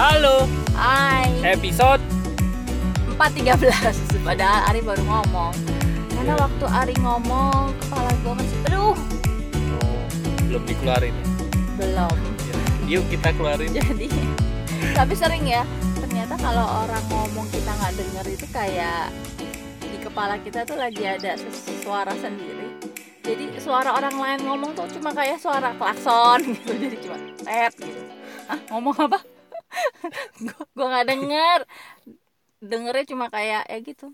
Halo, Hai, episode 4.13 Padahal Ari baru ngomong Karena Iya. waktu Ari ngomong Kepala gue masih Aduh, oh, belum dikeluarin. belum Ya. Yuk kita keluarin. Jadi Tapi sering ya Ternyata kalau orang ngomong kita nggak denger itu kayak Di kepala kita tuh lagi ada suara sendiri Jadi suara orang lain ngomong tuh cuma kayak suara klakson gitu Jadi cuma tet gitu Ah ngomong apa? Gue nggak denger. Dengernya cuma kayak ya gitu.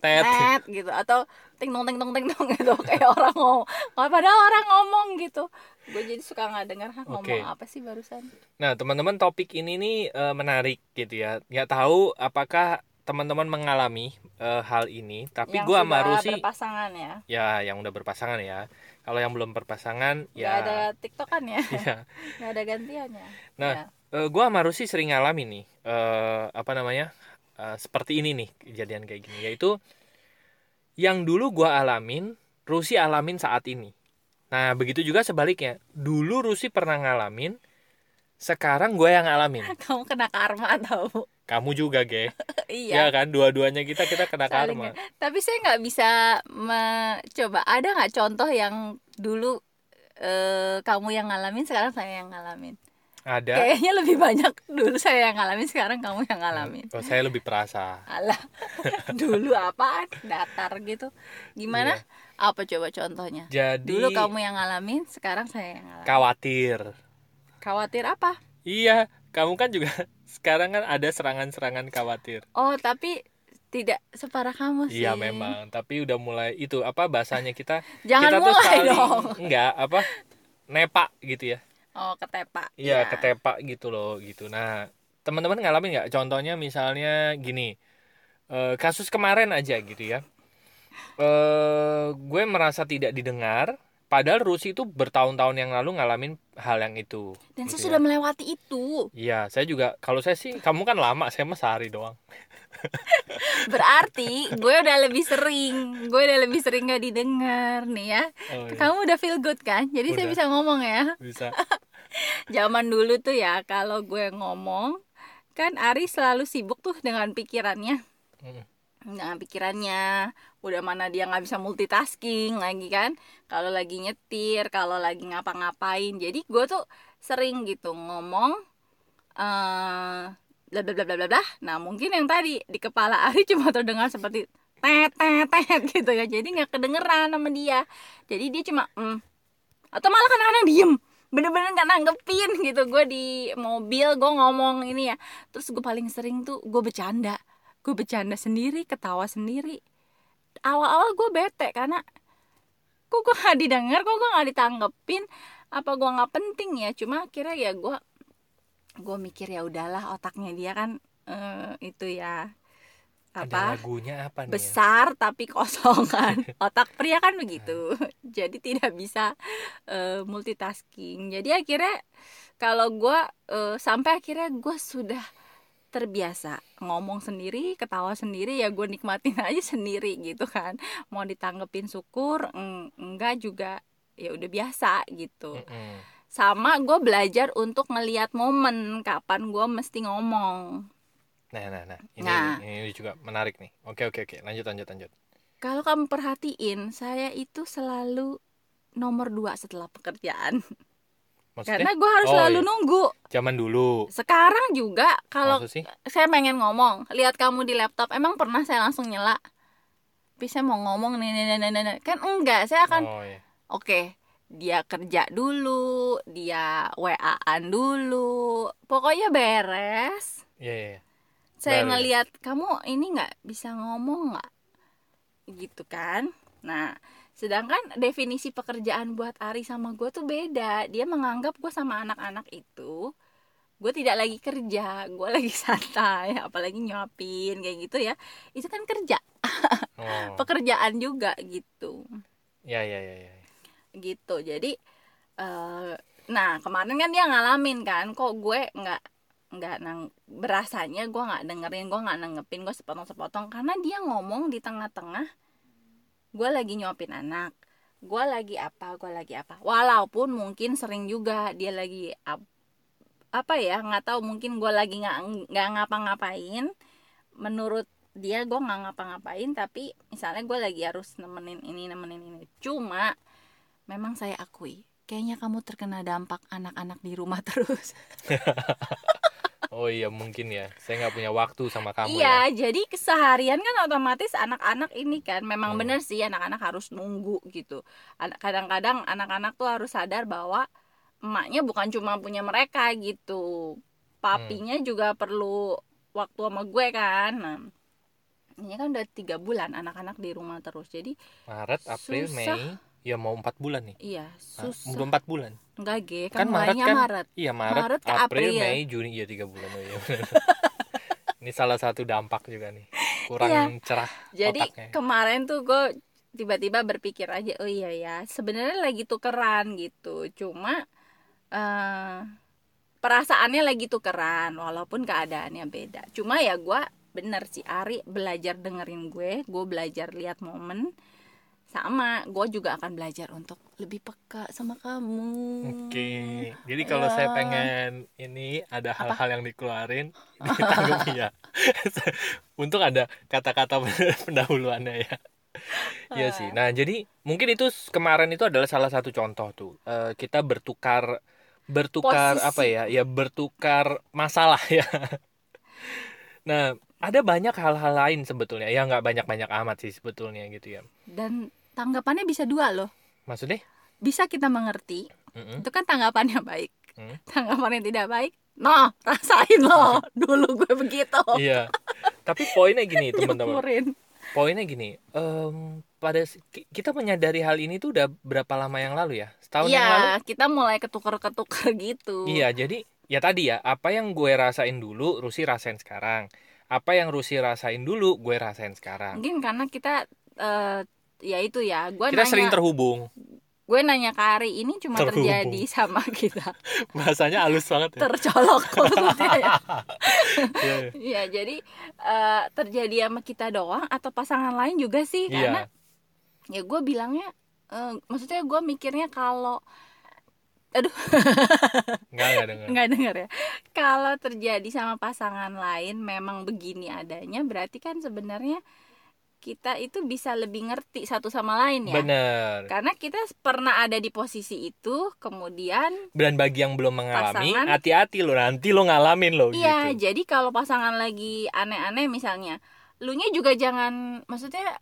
Tet. net gitu. Atau ting tong ting tong ting tong gitu. Kayak orang ngomong padahal orang ngomong gitu. Gue jadi suka nggak dengar "Hah, ngomong apa sih barusan? Nah, teman-teman topik ini nih eh, menarik gitu ya. Nggak tahu apakah teman-teman mengalami eh, hal ini, tapi gua sama Rusi berpasangan ya? Ya yang udah berpasangan ya. Kalau yang belum berpasangan nggak ya. ada tiktokan ya? Ya. nggak ada gantiannya Nah, Ya. Eh, gua sama Rusi sering ngalamin nih eh, apa namanya eh, seperti ini nih kejadian kayak gini yaitu yang dulu gua alamin Rusi alamin saat ini. Nah begitu juga sebaliknya. Dulu Rusi pernah ngalamin sekarang gue yang ngalamin. Kamu kena karma tau. Kamu juga ge. Iya. Ya kan dua-duanya kita kita kena saling karma. ya. tapi saya nggak bisa mencoba ada nggak contoh yang dulu eh, kamu yang ngalamin sekarang saya yang ngalamin ada kayaknya lebih banyak dulu saya yang ngalamin sekarang kamu yang ngalamin oh, saya lebih perasa Alah, dulu apaan? Datar gitu. Gimana? Apa coba contohnya? Iya. jadi Dulu kamu yang ngalamin, sekarang saya yang ngalamin. khawatir Khawatir apa? iya kamu kan juga sekarang kan ada serangan-serangan khawatir Oh, tapi tidak separah kamu sih. Iya memang, tapi udah mulai itu apa bahasanya kita Jangan kita tuh mulai saling dong. enggak apa nepak gitu ya. Oh, ketepak. Iya, Ya. ketepak gitu loh gitu. Nah, teman-teman ngalamin nggak? Contohnya misalnya gini. eh, kasus kemarin aja gitu ya. Eh gue merasa tidak didengar padahal Rusi itu bertahun-tahun yang lalu ngalamin hal yang itu. Dan saya gitu sudah ya. melewati itu. Iya, saya juga kalau saya sih kamu kan lama, saya mah sehari doang. Berarti gue udah lebih sering. Gue udah lebih sering gak didengar nih ya. Oh, iya. Kamu udah feel good kan? Jadi saya Udah. bisa ngomong ya. Bisa. Zaman dulu tuh ya, kalau gue ngomong, kan Ari selalu sibuk tuh dengan pikirannya. Mm. dengan pikirannya udah mana dia nggak bisa multitasking lagi kan kalau lagi nyetir kalau lagi ngapa-ngapain jadi gue tuh sering gitu ngomong eh bla bla bla bla bla bla nah mungkin yang tadi di kepala Ari cuma terdengar seperti tet tet tet gitu ya jadi nggak kedengeran sama dia jadi dia cuma mm. atau malah kadang-kadang diem bener-bener nggak nanggepin gitu. Gue di mobil gue ngomong ini ya. Terus gue paling sering tuh gue bercanda. Gue bercanda sendiri ketawa sendiri. Awal-awal gue bete karena kok gue nggak didengar kok gue nggak ditanggepin? Apa gue nggak penting ya? Cuma akhirnya ya gue gue mikir ya udahlah otaknya dia kan eh, itu ya Ada apa? lagunya apa nih? ya? besar tapi kosong kan otak pria kan begitu. Jadi tidak bisa eh, multitasking. Jadi akhirnya kalau gue eh, sampai akhirnya gue sudah terbiasa ngomong sendiri ketawa sendiri ya gue nikmatin aja sendiri gitu kan. Mau ditanggepin syukur eng- enggak juga ya udah biasa gitu. Mm-mm. sama gue belajar untuk ngelihat momen kapan gue mesti ngomong Nah, nah, nah. Ini, Nah. ini juga menarik nih. Oke, oke, oke. Lanjut, lanjut, lanjut. Kalau kamu perhatiin, saya itu selalu nomor dua setelah pekerjaan. Maksudnya? Karena gue harus Oh, selalu iya. nunggu. Zaman dulu. Sekarang juga kalau saya pengen ngomong, lihat kamu di laptop, emang pernah saya langsung nyela. Tapi saya mau ngomong nih, nih, nih, nih, nih. kan enggak. Saya akan, Oh, iya. oke, dia kerja dulu, dia WA-an dulu, pokoknya beres. Iya, iya. iya. Saya Baru ya? ngelihat kamu ini nggak bisa ngomong nggak? Gitu kan. Nah sedangkan definisi pekerjaan buat Ari sama gue tuh beda. Dia menganggap gue sama anak-anak itu gue tidak lagi kerja gue lagi santai apalagi nyuapin kayak gitu ya. Itu kan kerja. Oh. pekerjaan juga gitu. Iya, iya, iya, iya. gitu. Jadi eh, nah kemarin kan dia ngalamin kan kok gue nggak nggak nang berasanya gue nggak dengerin gue nggak nanggepin gue sepotong-sepotong. Karena dia ngomong di tengah-tengah gue lagi nyuapin anak gue lagi apa gue lagi apa. Walaupun mungkin sering juga dia lagi ap- apa ya nggak tahu mungkin gue lagi nggak nggak ngapa-ngapain. Menurut dia gue nggak ngapa-ngapain tapi misalnya gue lagi harus nemenin ini nemenin ini. Cuma memang saya akui kayaknya kamu terkena dampak anak-anak di rumah terus oh iya mungkin ya. Saya nggak punya waktu sama kamu iya ya. jadi keseharian kan otomatis anak-anak ini kan. Memang Hmm. bener sih anak-anak harus nunggu gitu. Kadang-kadang anak-anak tuh harus sadar bahwa emaknya bukan cuma punya mereka gitu. Papinya Hmm. juga perlu waktu sama gue kan. Nah ini kan udah tiga bulan anak-anak di rumah terus. Jadi Maret April Susah. Mei ya mau empat bulan nih. Iya susah. Udah empat bulan? Enggak ge Kan kan, Maret kan- Maret. Iya Maret, Maret ke April, April. Mei Juni iya tiga bulan. Oh iya ini salah satu dampak juga nih. Kurang Iya. cerah jadi otaknya. kemarin tuh gue tiba-tiba berpikir aja oh iya ya sebenarnya lagi tukeran gitu. Cuma eh perasaannya lagi tukeran walaupun keadaannya beda. Cuma ya gue bener sih Ari belajar dengerin gue gue belajar lihat momen sama gue juga akan belajar untuk lebih peka sama kamu Oke, jadi kalau saya Ya. pengen ini ada hal-hal yang dikeluarin, ditanggapi ya. Untung ada kata-kata pendahuluannya ya. Iya sih. Nah, jadi mungkin itu kemarin itu adalah salah satu contoh tuh. Eh, kita bertukar bertukar Posisi. apa ya? Ya bertukar masalah ya. Nah, ada banyak hal-hal lain sebetulnya. Ya nggak banyak-banyak amat sih sebetulnya gitu ya. dan tanggapannya bisa dua loh Maksudnya? bisa kita mengerti Mm-mm. itu kan tanggapannya baik Hmm. tanggapannya tidak baik no rasain lo dulu gue begitu Iya. Tapi poinnya gini, teman-teman. Poinnya gini em, pada kita menyadari hal ini tuh udah berapa lama yang lalu ya setahun yang lalu Iya, kita mulai ketuker-ketuker gitu. iya jadi ya tadi ya apa yang gue rasain dulu Rusi rasain sekarang apa yang Rusi rasain dulu gue rasain sekarang Mungkin karena kita eh ya itu ya, gue kita nanya, sering terhubung. gue nanya ke Ari ini cuma Terhubung. terjadi sama kita, bahasanya halus banget ya. Tercolok maksudnya ya. Iya, Iya, jadi eh, terjadi sama kita doang atau pasangan lain juga sih? Karena iya ya gue bilangnya, eh, maksudnya gue mikirnya kalau nggak nggak dengar nggak denger ya. Kalau terjadi sama pasangan lain memang begini adanya berarti kan sebenarnya kita itu bisa lebih ngerti satu sama lain ya. Bener. Karena kita pernah ada di posisi itu kemudian dan bagi yang belum mengalami hati-hati lo nanti lo ngalamin lo iya gitu. jadi kalau pasangan lagi aneh-aneh misalnya lu nya juga jangan maksudnya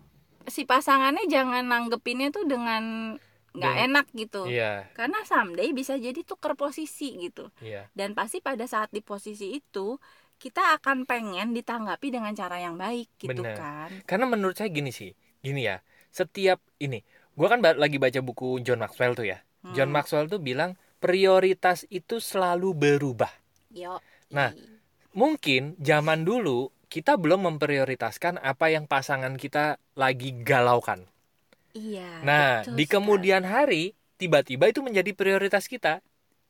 si pasangannya jangan nanggepinnya tuh dengan nggak enak gitu. Iya. Karena someday bisa jadi tuker posisi gitu. Iya. Dan pasti pada saat di posisi itu kita akan pengen ditanggapi dengan cara yang baik gitu Bener. kan Karena menurut saya gini sih, gini ya. Setiap ini, gua kan lagi baca buku John Maxwell tuh ya. Hmm. John Maxwell tuh bilang prioritas itu selalu berubah. yo Nah, Mungkin zaman dulu kita belum memprioritaskan apa yang pasangan kita lagi galaukan. iya Nah, di sekali. kemudian hari tiba-tiba itu menjadi prioritas kita.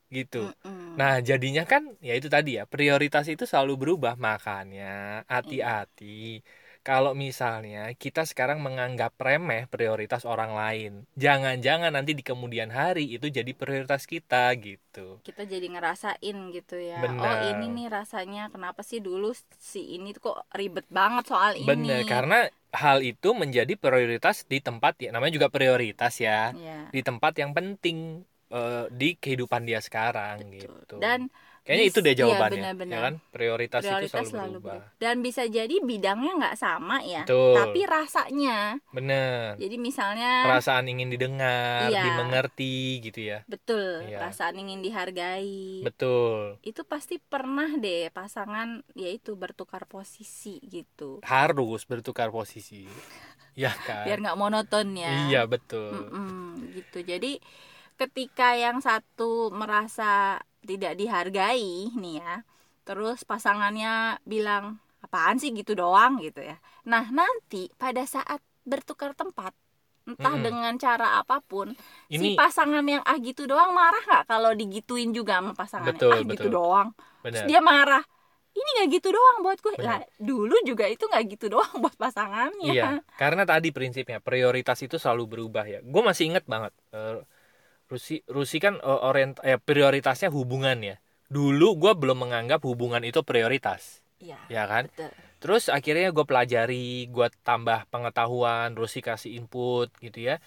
Gitu. Mm-mm. Nah, jadinya kan ya itu tadi ya, prioritas itu selalu berubah. Makanya hati-hati kalau misalnya kita sekarang menganggap remeh prioritas orang lain. Jangan-jangan nanti di kemudian hari itu jadi prioritas kita gitu. kita jadi ngerasain gitu ya Benar. oh ini nih rasanya kenapa sih dulu si ini tuh kok ribet banget soal ini Bener, karena hal itu menjadi prioritas di tempat ya namanya juga prioritas ya. ya Di tempat yang penting eh, di kehidupan dia sekarang gitu. dan Kayaknya bis- itu deh iya, jawabannya, benar-benar. ya kan? Prioritas, itu prioritas selalu, selalu berubah. berubah. dan bisa jadi bidangnya nggak sama ya Betul. tapi rasanya Bener. jadi misalnya Perasaan ingin didengar, Iya. dimengerti gitu ya. betul Iya. perasaan ingin dihargai Betul. itu pasti pernah deh pasangan yaitu bertukar posisi gitu Harus bertukar posisi. Ya kan? biar nggak monoton ya Iya, betul. Mm-mm, gitu jadi ketika yang satu merasa tidak dihargai nih ya terus pasangannya bilang apaan sih gitu doang gitu ya nah nanti pada saat bertukar tempat entah Mm-mm. dengan cara apa pun si Ini pasangan yang ah gitu doang marah nggak kalau digituin juga sama pasangannya Betul, ah gitu betul. doang terus dia marah ini nggak gitu doang buat gue lah dulu juga itu nggak gitu doang buat pasangannya Iya, karena tadi prinsipnya prioritas itu selalu berubah ya. Gue masih inget banget. eh, Rusi Rusi kan eh, orient eh, prioritasnya hubungan ya. dulu gue belum menganggap hubungan itu prioritas Iya. ya kan Betul. terus akhirnya gue pelajari gue tambah pengetahuan Rusi kasih input gitu ya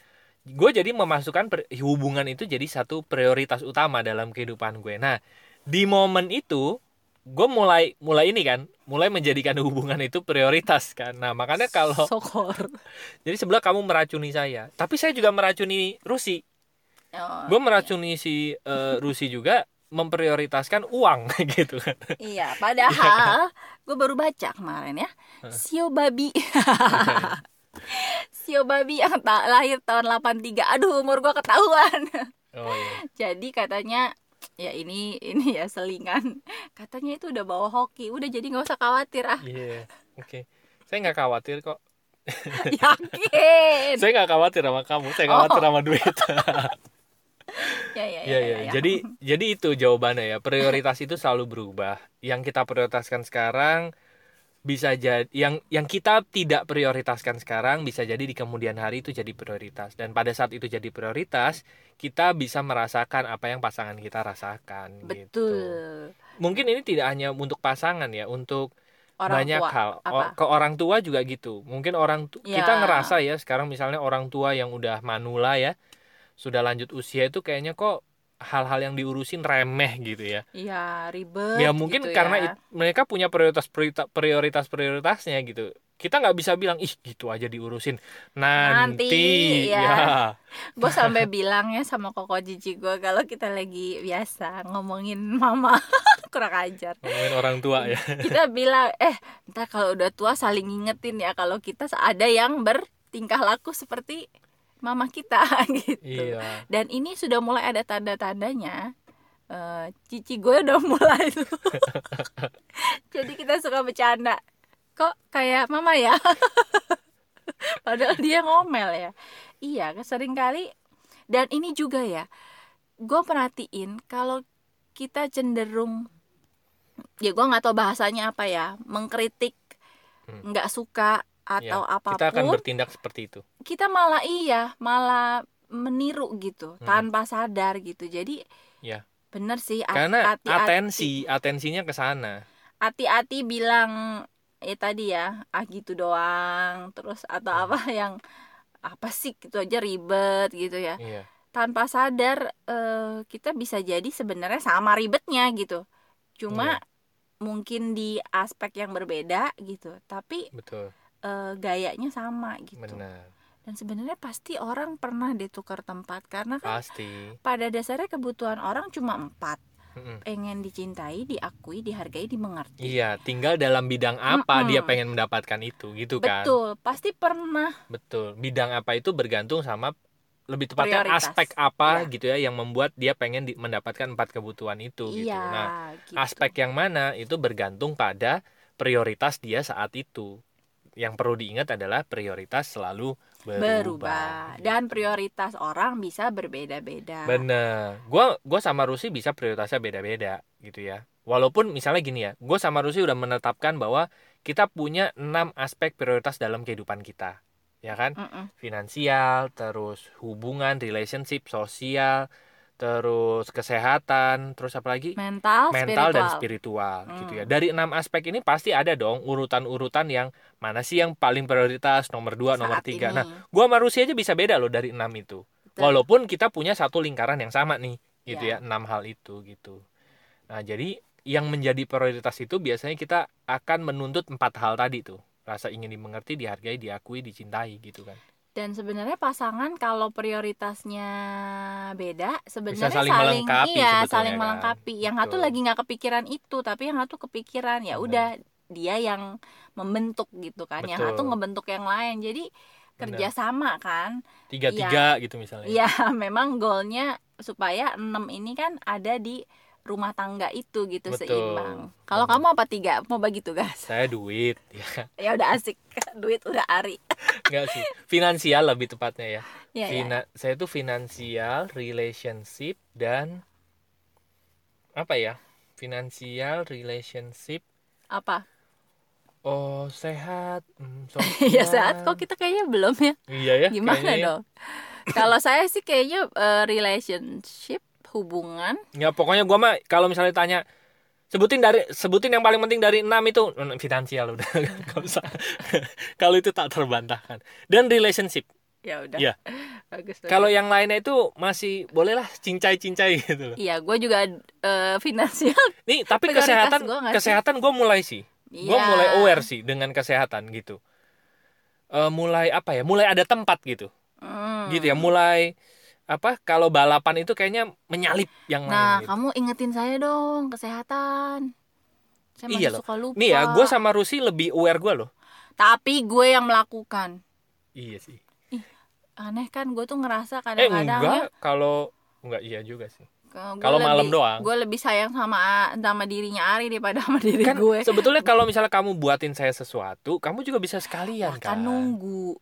gue jadi memasukkan per- hubungan itu jadi satu prioritas utama dalam kehidupan gue nah di momen itu gue mulai mulai ini kan mulai menjadikan hubungan itu prioritas kan nah makanya kalau Sokor. jadi sebelah kamu meracuni saya tapi saya juga meracuni Rusi Oh, gue meracuni si eh, Rusi juga memprioritaskan uang gitu kan Iya, padahal gue baru baca kemarin ya. Sio babi. Sio babi yang tak lahir tahun 83. Aduh, umur gue ketahuan. oh iya jadi katanya ya ini ini ya selingan. Katanya itu udah bawa hoki. Udah jadi nggak usah khawatir ah. Iya, oke. Saya nggak khawatir kok. Yakin. Saya nggak khawatir sama kamu. Saya Oh. khawatir sama duit. ya, ya, Iya, iya. Jadi, jadi itu jawabannya ya. Prioritas itu selalu berubah. Yang kita prioritaskan sekarang bisa jadi yang yang kita tidak prioritaskan sekarang bisa jadi di kemudian hari itu jadi prioritas dan pada saat itu jadi prioritas kita bisa merasakan apa yang pasangan kita rasakan gitu. betul. Mungkin ini tidak hanya untuk pasangan ya, untuk Orang banyak tua. hal apa? Ke orang tua juga gitu mungkin orang tu- Ya. kita ngerasa ya sekarang misalnya orang tua yang udah manula ya sudah lanjut usia itu kayaknya kok hal-hal yang diurusin remeh gitu ya Iya, ribet. ya mungkin gitu karena ya. it- mereka punya prioritas prioritas prioritasnya gitu kita nggak bisa bilang ih gitu aja diurusin nanti, Nanti, ya. ya gue sampai bilang ya sama koko cici gue kalau kita lagi biasa ngomongin mama kurang ajar ngomongin orang tua ya kita bilang eh ntar kalau udah tua saling ngingetin ya kalau kita ada yang bertingkah laku seperti mama kita gitu. Iya. Dan ini sudah mulai ada tanda-tandanya. Eh, cici gue udah mulai tuh. Jadi kita suka bercanda. Kok kayak mama ya? Padahal dia ngomel ya. Iya sering kali dan ini juga ya gue perhatiin kalau kita cenderung ya gue nggak tahu bahasanya apa ya mengkritik Hmm. nggak suka atau Ya, apa pun kita akan bertindak seperti itu. kita malah iya malah meniru gitu Hmm. tanpa sadar gitu. Jadi Ya. bener sih hati- karena hati-hati atensi atensinya ke sana. Hati-hati bilang ya tadi ya ah gitu doang. Terus atau Hmm. apa yang apa sih? Gitu aja ribet gitu ya. Iya. Tanpa sadar eh, kita bisa jadi sebenarnya sama ribetnya gitu. Cuma Iya. mungkin di aspek yang berbeda gitu. Tapi betul eh, gayanya sama gitu benar dan sebenarnya pasti orang pernah ditukar tempat karena kan pasti pada dasarnya kebutuhan orang cuma empat Mm-mm. pengen dicintai diakui dihargai dimengerti Iya, tinggal dalam bidang apa Mm-mm. dia pengen mendapatkan itu, gitu kan? betul pasti pernah Betul. Bidang apa itu bergantung sama lebih tepatnya Prioritas. aspek apa Iya. gitu ya yang membuat dia pengen di- mendapatkan empat kebutuhan itu gitu. iya Nah, gitu. aspek yang mana itu bergantung pada prioritas dia saat itu. Yang perlu diingat adalah prioritas selalu berubah. berubah dan prioritas orang bisa berbeda-beda Bener. Gua gua sama Rusi bisa prioritasnya beda-beda gitu ya. Walaupun misalnya gini ya, gue sama Rusi udah menetapkan bahwa kita punya enam aspek prioritas dalam kehidupan kita, ya kan? Mm-mm. Finansial, terus hubungan, relationship, sosial, terus kesehatan, terus apa lagi? mental, Mental dan spiritual. spiritual gitu Hmm. ya. Dari enam aspek ini pasti ada dong urutan-urutan yang mana sih yang paling prioritas, nomor dua, nomor tiga. ini. Nah, gua sama Rusi aja bisa beda loh dari enam itu. Betul. Walaupun kita punya satu lingkaran yang sama nih, gitu Ya. ya, enam hal itu gitu. Nah, jadi yang menjadi prioritas itu biasanya kita akan menuntut empat hal tadi tuh. Rasa ingin dimengerti, dihargai, diakui, dicintai gitu kan. Dan sebenarnya pasangan kalau prioritasnya beda sebenarnya saling melengkapi iya saling kan. melengkapi. Yang satu lagi nggak kepikiran itu tapi yang satu kepikiran ya udah dia yang membentuk gitu kan. Yang Betul. satu ngebentuk yang lain. Jadi kerjasama kan. Tiga-tiga gitu misalnya. ya memang goalnya supaya enam ini kan ada di rumah tangga itu gitu Betul. seimbang kalau kamu apa tiga mau bagi tugas Saya duit, ya. ya udah asik duit udah ari Enggak sih. Finansial lebih tepatnya ya. ya, ya. Fina- saya tuh finansial, relationship dan apa ya? Finansial, relationship, apa oh sehat, hmm, ya saat kok kita kayaknya belum ya Iya ya. gimana kayaknya ya. dong kalau saya sih kayaknya eh, relationship hubungan Ya pokoknya gua mah kalau misalnya tanya sebutin dari sebutin yang paling penting dari enam itu mm, finansial udah nggak usah. kalau itu tak terbantahkan. Dan relationship. ya udah Iya. bagus Kalau yang lainnya itu masih bolehlah cincai-cincai gitu loh. iya gue juga eh, finansial Nih, tapi kesehatan gua kesehatan gue mulai sih. Gue Iya. mulai aware sih dengan kesehatan gitu. Eh mulai apa ya? Mulai ada tempat gitu. Hmm. Gitu ya, mulai apa? Kalau balapan itu kayaknya menyalip yang nah lain gitu. kamu ingetin saya dong kesehatan saya masih Iya loh. suka lupa Nih ya, gue sama Rusi lebih aware gue loh. tapi gue yang melakukan Iya sih. aneh kan gue tuh ngerasa Eh kadang-kadang ya enggak, kalau enggak iya juga sih. Kalau malam doang. gue lebih sayang sama sama dirinya Ari daripada sama diri Kan gue sebetulnya kalau misalnya kamu buatin saya sesuatu, kamu juga bisa sekalian kan kan. nunggu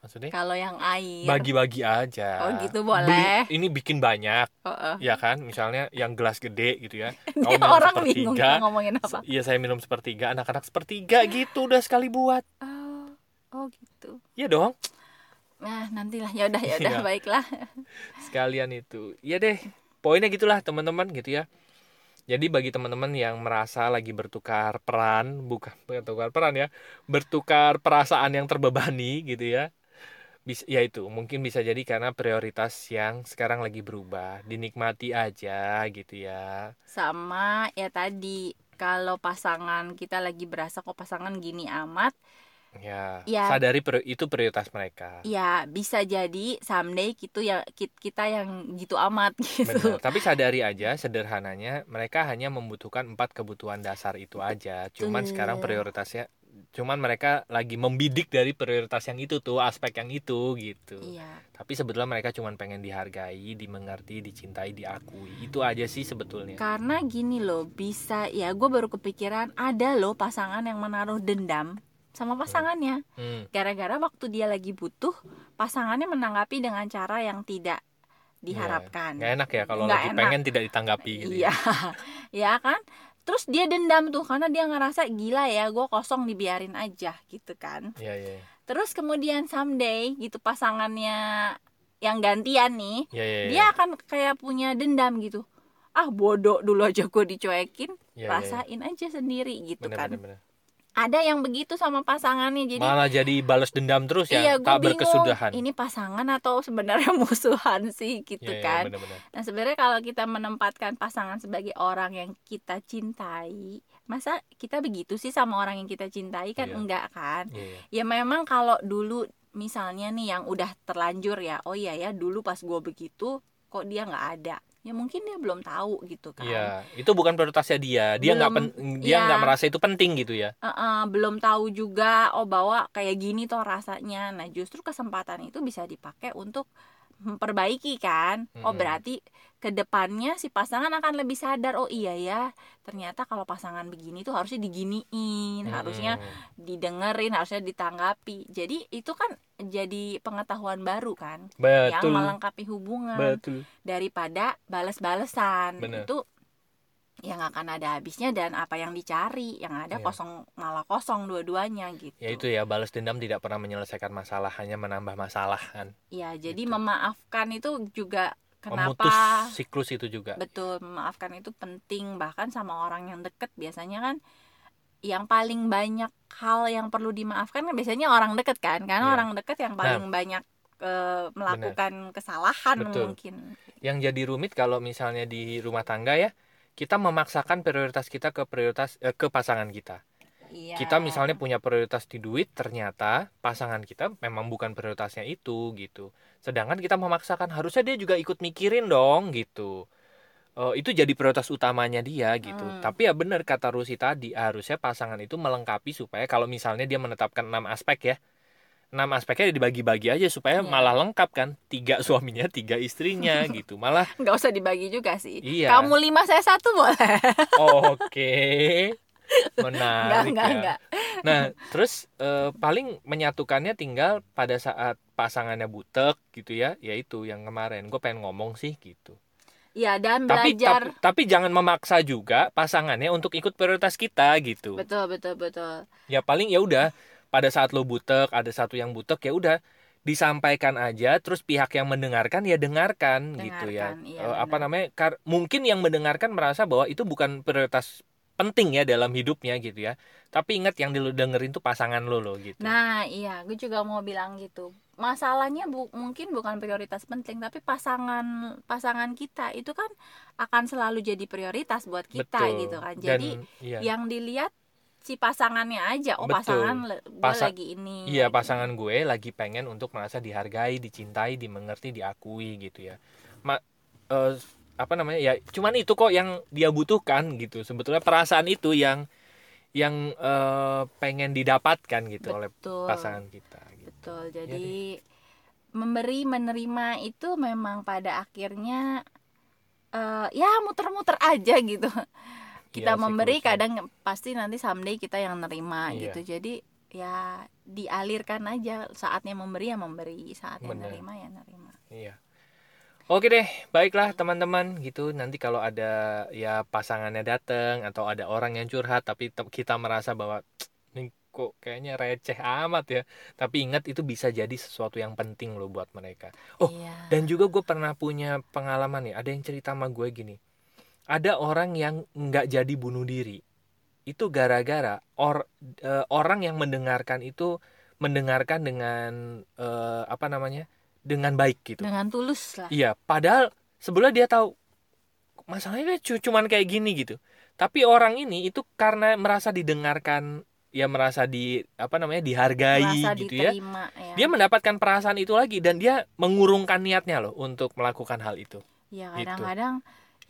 Maksudnya kalau yang air. bagi-bagi aja. Oh, gitu Beli- boleh. ini bikin banyak. Oh, oh. ya kan? Misalnya yang gelas gede gitu ya. Kamu minum orang bingung ngomongin apa. Iya saya minum sepertiga anak-anak sepertiga gitu udah sekali buat. Oh, oh gitu. Iya dong. Nah nantilah. Ya udah ya udah. Iya. baiklah. Sekalian itu. Iya deh. Poinnya gitulah teman-teman gitu ya. Jadi bagi teman-teman yang merasa lagi bertukar peran bukan bertukar peran ya bertukar perasaan yang terbebani gitu ya bisa ya itu mungkin bisa jadi karena prioritas yang sekarang lagi berubah dinikmati aja gitu ya sama ya tadi kalau pasangan kita lagi berasa kok pasangan gini amat ya, Ya. sadari itu prioritas mereka ya bisa jadi someday gitu ya kit- kita yang gitu amat gitu Benar. Tapi sadari aja sederhananya mereka hanya membutuhkan empat kebutuhan dasar itu aja. Cuman Betul. sekarang prioritasnya cuman mereka lagi membidik dari prioritas yang itu tuh, aspek yang itu gitu. iya Tapi sebetulnya mereka cuman pengen dihargai, dimengerti, dicintai, diakui. Itu aja sih sebetulnya. karena gini loh bisa ya gue baru kepikiran ada loh pasangan yang menaruh dendam sama pasangannya Hmm. gara-gara waktu dia lagi butuh pasangannya menanggapi dengan cara yang tidak diharapkan Gak enak ya kalau lagi enak. pengen tidak ditanggapi gitu. ya. iya ya kan terus dia dendam tuh karena dia ngerasa gila ya gue kosong dibiarin aja gitu kan Iya, iya. terus kemudian someday gitu pasangannya yang gantian nih Iya, iya. iya. dia akan kayak punya dendam gitu ah bodoh dulu aja gue dicuekin Iya, iya, iya. rasain aja sendiri gitu Bener, kan bener, bener. Ada yang begitu sama pasangannya jadi Malah jadi balas dendam terus ya, iya gue tak bingung berkesudahan. ini pasangan atau sebenarnya musuhan sih gitu Iya, iya, kan bener-bener. Nah sebenarnya kalau kita menempatkan pasangan sebagai orang yang kita cintai, masa kita begitu sih sama orang yang kita cintai kan Iya. enggak kan? Iya, iya. Ya memang kalau dulu misalnya nih yang udah terlanjur ya, oh iya ya dulu pas gue begitu kok dia nggak ada, ya mungkin dia belum tahu gitu kan? Iya, itu bukan prioritasnya dia. Dia nggak dia iya. nggak merasa itu penting gitu ya. Eh-eh, belum tahu juga oh bahwa kayak gini tuh rasanya. Nah justru kesempatan itu bisa dipakai untuk memperbaiki kan. Oh berarti ke depannya si pasangan akan lebih sadar oh iya ya ternyata kalau pasangan begini tuh harusnya diginiin, harusnya Mm-mm. didengerin, harusnya ditanggapi. Jadi itu kan jadi pengetahuan baru kan yang betul melengkapi hubungan betul daripada bales-balesan Bener. itu yang akan ada habisnya dan apa yang dicari yang ada Iya. kosong malah kosong dua-duanya gitu ya itu ya balas dendam tidak pernah menyelesaikan masalah hanya menambah masalah kan ya jadi Gitu. memaafkan itu juga memutus kenapa? siklus itu juga. Betul memaafkan itu penting. Bahkan sama orang yang deket biasanya kan yang paling banyak hal yang perlu dimaafkan kan biasanya orang deket kan? Karena Iya. orang deket yang paling banyak eh, melakukan kesalahan Betul. mungkin. Yang jadi rumit kalau misalnya di rumah tangga ya kita memaksakan prioritas kita ke prioritas eh, ke pasangan kita. Iya. kita misalnya punya prioritas di duit ternyata pasangan kita memang bukan prioritasnya itu gitu sedangkan kita memaksakan harusnya dia juga ikut mikirin dong gitu. Eh, itu jadi prioritas utamanya dia gitu. Hmm. tapi ya benar kata Rusi tadi harusnya pasangan itu melengkapi supaya kalau misalnya dia menetapkan enam aspek ya enam aspeknya dibagi-bagi aja supaya Iya. malah lengkap kan. Tiga suaminya tiga istrinya gitu. Malah nggak usah dibagi juga sih. Iya. kamu lima saya satu boleh. Oke. nggak menarik nggak ya. nggak Nah, terus eh, paling menyatukannya tinggal pada saat pasangannya butek gitu ya, yaitu yang kemarin gue pengen ngomong sih gitu. ya dan Tapi, belajar tapi tapi jangan memaksa juga pasangannya untuk ikut prioritas kita gitu. betul betul betul Ya paling ya udah pada saat lo butek ada satu yang butek ya udah disampaikan aja terus pihak yang mendengarkan ya dengarkan, gitu ya. Dengarkan, iya, Eh, apa namanya? kar- mungkin yang mendengarkan merasa bahwa itu bukan prioritas penting ya dalam hidupnya gitu ya. Tapi ingat yang lu dengerin tuh pasangan lo loh gitu. Nah, iya, gue juga mau bilang gitu. Masalahnya bu mungkin bukan prioritas penting, tapi pasangan pasangan kita itu kan akan selalu jadi prioritas buat kita Betul. gitu kan. Dan, Jadi iya. yang dilihat si pasangannya aja. Oh, Betul. pasangan gue Pasa- lagi ini. Iya lagi pasangan gue lagi pengen untuk merasa dihargai, dicintai, dimengerti, diakui gitu ya. Ma eh, apa namanya ya cuman itu kok yang dia butuhkan gitu. Sebetulnya perasaan itu yang yang eh, pengen didapatkan gitu oleh Betul. pasangan kita. Gitu. Betul. Jadi memberi menerima itu memang pada akhirnya eh, ya muter-muter aja gitu. Kita Iya, memberi kadang pasti nanti someday kita yang nerima Iya. gitu. Jadi ya dialirkan aja saatnya memberi ya memberi, saatnya Bener. nerima ya nerima. Iya. Oke deh, baiklah teman-teman gitu. Nanti kalau ada ya pasangannya datang atau ada orang yang curhat tapi kita merasa bahwa "Tsk, ini kok kayaknya receh amat ya. Tapi ingat itu bisa jadi sesuatu yang penting loh buat mereka. Oh, Iya. Dan juga gue pernah punya pengalaman nih. Ada yang cerita sama gue gini. Ada orang yang nggak jadi bunuh diri. Itu gara-gara or, eh, orang yang mendengarkan itu mendengarkan dengan eh, apa namanya dengan baik gitu. Dengan tulus lah. Iya, padahal sebelumnya dia tahu masalahnya cu- cuman kayak gini gitu. Tapi orang ini itu karena merasa didengarkan, ya merasa di apa namanya dihargai Merasa gitu ya. diterima ya. Dia mendapatkan perasaan itu lagi dan dia mengurungkan niatnya loh untuk melakukan hal itu. Ya gitu. kadang-kadang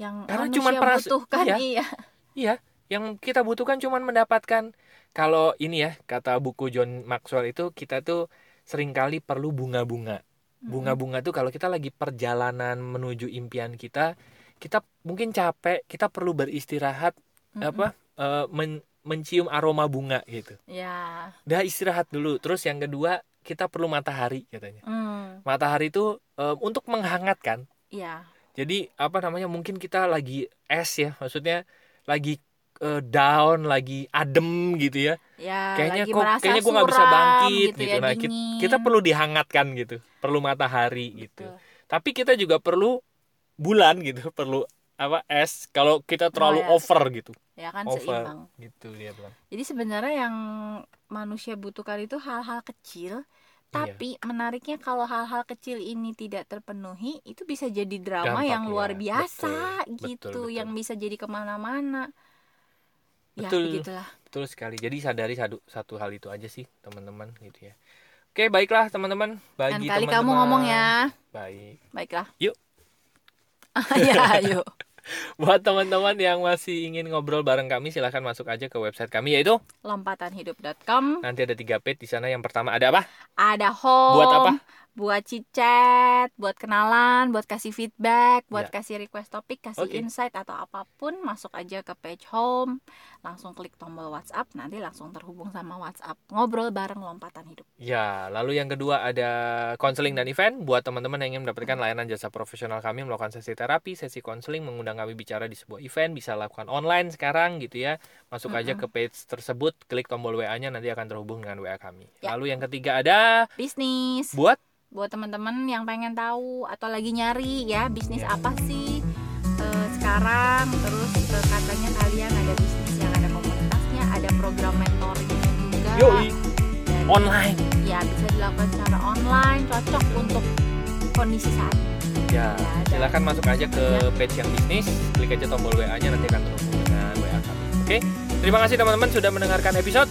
yang Karena manusia cuman peras- butuhkan iya. iya. Iya, yang kita butuhkan cuman mendapatkan kalau ini ya kata buku John Maxwell itu kita tuh sering kali perlu bunga-bunga. Bunga-bunga tuh kalau kita lagi perjalanan menuju impian kita, kita mungkin capek, kita perlu beristirahat Mm-mm. apa eh, men- mencium aroma bunga gitu. Ya. Dah istirahat dulu. Terus yang kedua, kita perlu matahari katanya. Hmm. Matahari itu eh, untuk menghangatkan. Ya. Jadi apa namanya? Mungkin kita lagi es ya, maksudnya lagi eh, down, lagi adem gitu ya. Ya, Kayaknya kok kayaknya gue nggak bisa bangkit gitu, gitu. ya, Nah, kita, dingin. kita perlu dihangatkan gitu, perlu matahari gitu. Betul. Tapi kita juga perlu bulan gitu, perlu apa es. Kalau kita terlalu ya. over gitu, Ya kan over seimbang. gitu dia bilang. Jadi sebenarnya yang manusia butuhkan itu hal-hal kecil, Iya. tapi menariknya kalau hal-hal kecil ini tidak terpenuhi, itu bisa jadi drama Dampak, yang luar ya. biasa Betul, gitu, betul, betul. yang bisa jadi ke mana-mana. Ya Betul. begitulah. Betul sekali. Jadi sadari satu, satu hal itu aja sih, teman-teman gitu ya. Oke, baiklah teman-teman. Bagi kali teman-teman. kamu ngomong ya. Baik. Baiklah. Yuk. ya, yuk. Buat teman-teman yang masih ingin ngobrol bareng kami, silahkan masuk aja ke website kami yaitu Lompatanhidup.com nanti ada tiga page di sana. Yang pertama ada apa? ada home Buat apa? Buat chat buat kenalan buat kasih feedback buat Ya. kasih request topik kasih Oke. insight atau apa pun masuk aja ke page home langsung klik tombol WhatsApp nanti langsung terhubung sama WhatsApp ngobrol bareng lompatan hidup Ya, lalu yang kedua ada konseling dan event buat teman-teman yang ingin mendapatkan layanan jasa profesional kami melakukan sesi terapi, sesi konseling, mengundang kami bicara di sebuah event, bisa lakukan online sekarang gitu ya. Masuk aja ke page tersebut, klik tombol WA-nya nanti akan terhubung dengan WA kami. Ya. Lalu yang ketiga ada bisnis buat buat teman-teman yang pengen tahu atau lagi nyari ya bisnis Ya. apa sih eh, sekarang terus eh, katanya kalian ada bisnis yang ada komunitasnya ada program mentoringnya juga yoi Dan- online. ya bisa dilakukan secara online cocok untuk kondisi saat ini. Ya, Ya, ada. silakan masuk aja ke Ya. page yang bisnis, klik aja tombol WA-nya nanti akan terhubung dengan WA kami. Oke, terima kasih teman-teman sudah mendengarkan episode.